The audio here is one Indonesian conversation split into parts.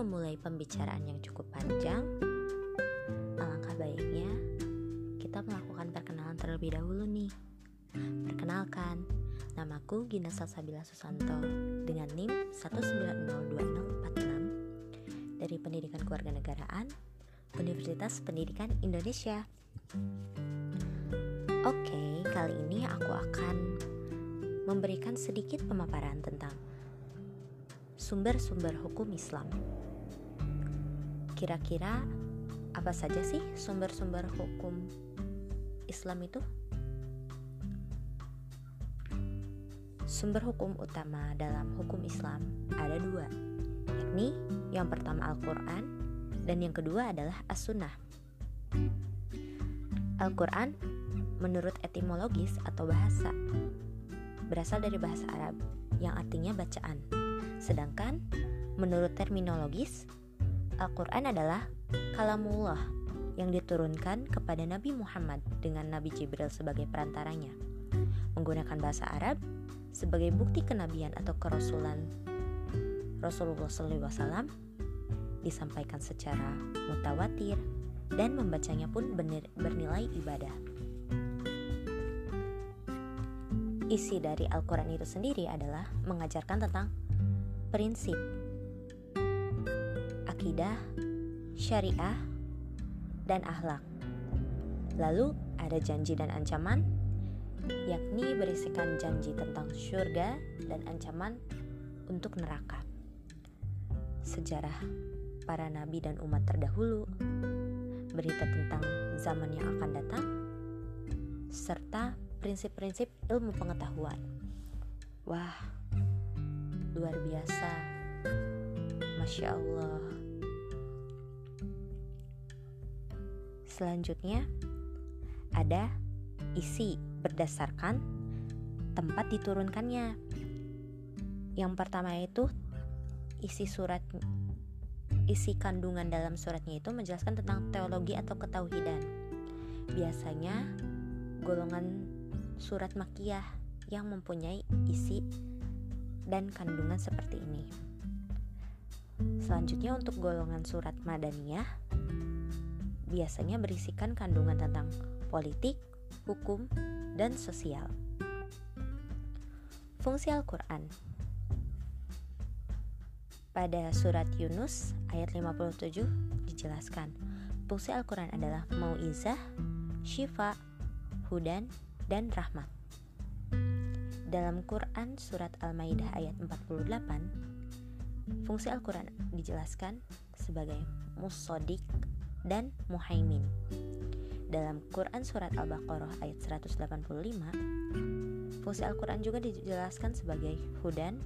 memulai pembicaraan yang cukup panjang, alangkah baiknya kita melakukan perkenalan terlebih dahulu nih. Perkenalkan, namaku Gina Salsabila Susanto dengan NIM 1902046 dari Pendidikan Kewarganegaraan Universitas Pendidikan Indonesia. Oke, kali ini aku akan memberikan sedikit pemaparan tentang sumber-sumber hukum Islam. Kira-kira apa saja sih sumber-sumber hukum Islam itu? Sumber hukum utama dalam hukum Islam ada dua, yakni yang pertama Al-Quran dan yang kedua adalah As-Sunnah. Al-Quran menurut etimologis atau bahasa berasal dari bahasa Arab yang artinya bacaan Sedangkan menurut terminologis, Al-Quran adalah kalamullah yang diturunkan kepada Nabi Muhammad dengan Nabi Jibril sebagai perantaranya. Menggunakan bahasa Arab sebagai bukti kenabian atau kerasulan Rasulullah SAW disampaikan secara mutawatir dan membacanya pun bernilai ibadah. Isi dari Al-Quran itu sendiri adalah mengajarkan tentang prinsip, akidah, syariah, dan akhlak. Lalu ada janji dan ancaman, yakni berisikan janji tentang surga dan ancaman untuk neraka. Sejarah para nabi dan umat terdahulu, berita tentang zaman yang akan datang, serta prinsip-prinsip ilmu pengetahuan. Wah, luar biasa. Masya Allah. Selanjutnya, ada isi berdasarkan tempat diturunkannya. Yang pertama itu isi surat isi kandungan dalam suratnya itu menjelaskan tentang teologi atau ketauhidan. Biasanya golongan surat makiyah yang mempunyai isi dan kandungan seperti ini. Selanjutnya untuk golongan surat Madaniyah biasanya berisikan kandungan tentang politik, hukum, dan sosial. Fungsi Al-Quran Pada surat Yunus ayat 57 dijelaskan Fungsi Al-Quran adalah mau'izah, syifa, hudan, dan rahmat dalam Quran Surat Al-Maidah ayat 48, fungsi Al-Quran dijelaskan sebagai musodik dan muhaimin. Dalam Quran Surat Al-Baqarah ayat 185, fungsi Al-Quran juga dijelaskan sebagai hudan,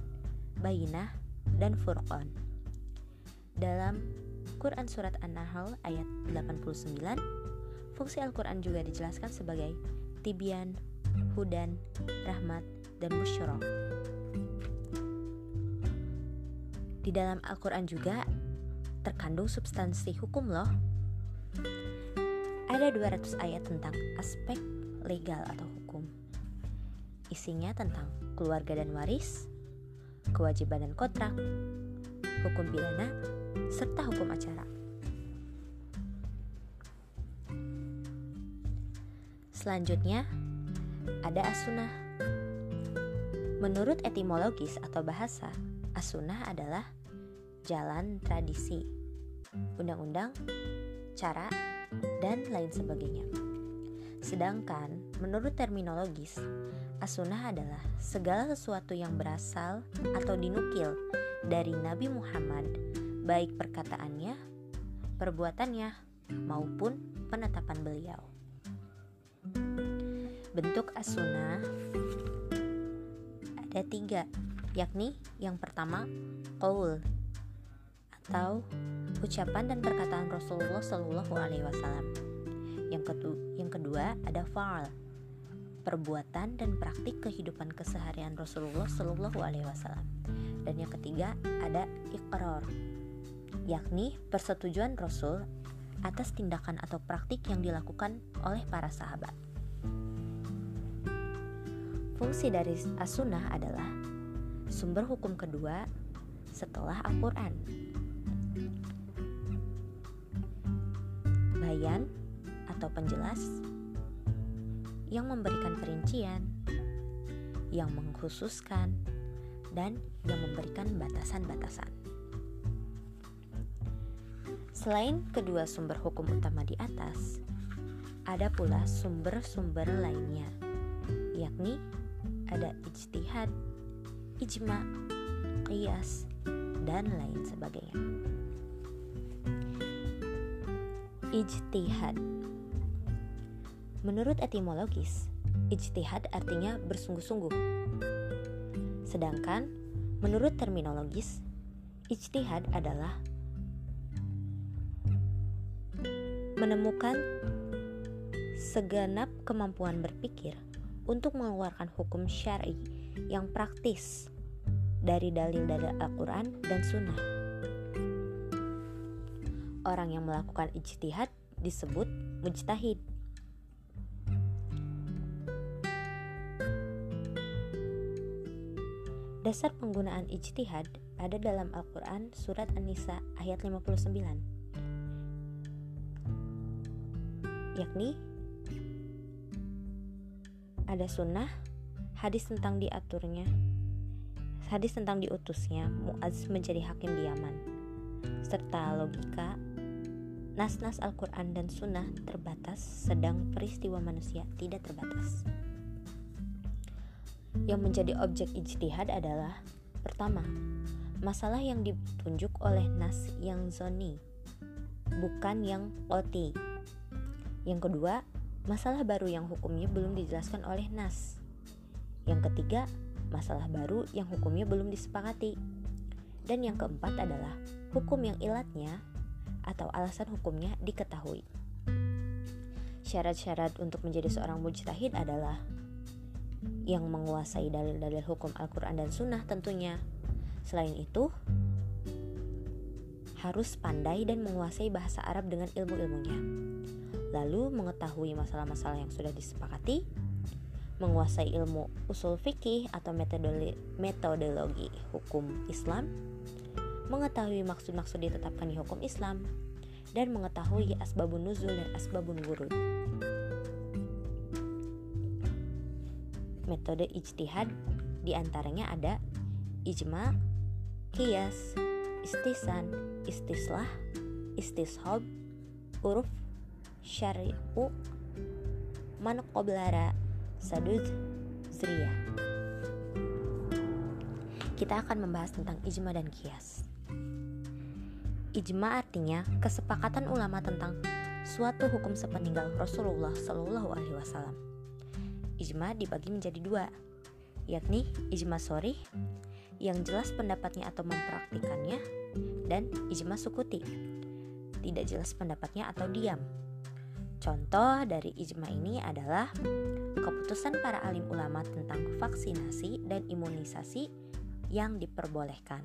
bayinah, dan furqan. Dalam Quran Surat An-Nahl ayat 89, fungsi Al-Quran juga dijelaskan sebagai tibian, hudan, rahmat, dan musyroh. Di dalam Al-Quran juga terkandung substansi hukum loh. Ada 200 ayat tentang aspek legal atau hukum. Isinya tentang keluarga dan waris, kewajiban dan kontrak, hukum pidana, serta hukum acara. Selanjutnya, ada asunah Menurut etimologis atau bahasa, asunah adalah jalan tradisi, undang-undang, cara, dan lain sebagainya. Sedangkan menurut terminologis, asunah adalah segala sesuatu yang berasal atau dinukil dari Nabi Muhammad, baik perkataannya, perbuatannya, maupun penetapan beliau. Bentuk asunah ada tiga, yakni yang pertama qaul atau ucapan dan perkataan Rasulullah Shallallahu Alaihi Wasallam. Yang yang kedua ada faal, perbuatan dan praktik kehidupan keseharian Rasulullah Shallallahu Alaihi Wasallam. Dan yang ketiga ada ikrar, yakni persetujuan Rasul atas tindakan atau praktik yang dilakukan oleh para sahabat. Fungsi dari as-sunnah adalah sumber hukum kedua setelah Al-Quran. Bayan atau penjelas yang memberikan perincian, yang mengkhususkan, dan yang memberikan batasan-batasan. Selain kedua sumber hukum utama di atas, ada pula sumber-sumber lainnya, yakni ada ijtihad, ijma, qiyas, dan lain sebagainya. Ijtihad Menurut etimologis, ijtihad artinya bersungguh-sungguh. Sedangkan menurut terminologis, ijtihad adalah menemukan segenap kemampuan berpikir untuk mengeluarkan hukum syar'i yang praktis dari dalil dari Al-Quran dan Sunnah. Orang yang melakukan ijtihad disebut mujtahid. Dasar penggunaan ijtihad ada dalam Al-Quran Surat An-Nisa ayat 59 yakni ada sunnah, hadis tentang diaturnya, hadis tentang diutusnya Muaz menjadi hakim di Yaman, serta logika nas-nas Al-Quran dan Sunnah terbatas, sedang peristiwa manusia tidak terbatas. Yang menjadi objek ijtihad adalah pertama, masalah yang ditunjuk oleh nas yang zoni, bukan yang oti. Yang kedua, masalah baru yang hukumnya belum dijelaskan oleh nas. Yang ketiga, masalah baru yang hukumnya belum disepakati. Dan yang keempat adalah hukum yang ilatnya atau alasan hukumnya diketahui. Syarat-syarat untuk menjadi seorang mujtahid adalah yang menguasai dalil-dalil hukum Al-Quran dan Sunnah tentunya. Selain itu, harus pandai dan menguasai bahasa Arab dengan ilmu-ilmunya. Lalu mengetahui masalah-masalah yang sudah disepakati, menguasai ilmu usul fikih atau metodologi, hukum Islam, mengetahui maksud-maksud ditetapkan di hukum Islam, dan mengetahui asbabun nuzul dan asbabun wurud. metode ijtihad di antaranya ada ijma, kias, istisan, istislah, istishob, uruf, syari'u, manqoblara, sadud, zriyah. Kita akan membahas tentang ijma dan kias. Ijma artinya kesepakatan ulama tentang suatu hukum sepeninggal Rasulullah Shallallahu Alaihi Wasallam ijma dibagi menjadi dua, yakni ijma sorih yang jelas pendapatnya atau mempraktikannya dan ijma sukuti tidak jelas pendapatnya atau diam. Contoh dari ijma ini adalah keputusan para alim ulama tentang vaksinasi dan imunisasi yang diperbolehkan.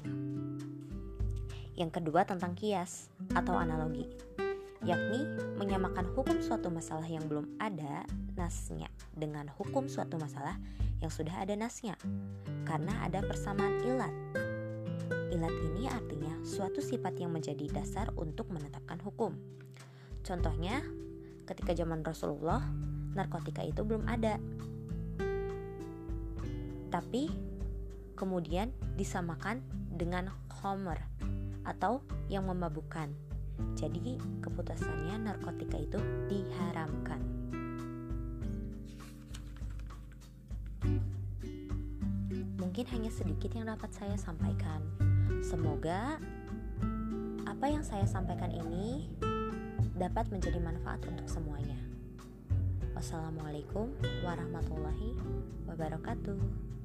Yang kedua tentang kias atau analogi yakni menyamakan hukum suatu masalah yang belum ada nasnya dengan hukum suatu masalah yang sudah ada nasnya karena ada persamaan ilat. Ilat ini artinya suatu sifat yang menjadi dasar untuk menetapkan hukum. Contohnya, ketika zaman Rasulullah, narkotika itu belum ada. Tapi kemudian disamakan dengan khomer atau yang memabukkan jadi keputusannya narkotika itu diharamkan. Mungkin hanya sedikit yang dapat saya sampaikan. Semoga apa yang saya sampaikan ini dapat menjadi manfaat untuk semuanya. Wassalamualaikum warahmatullahi wabarakatuh.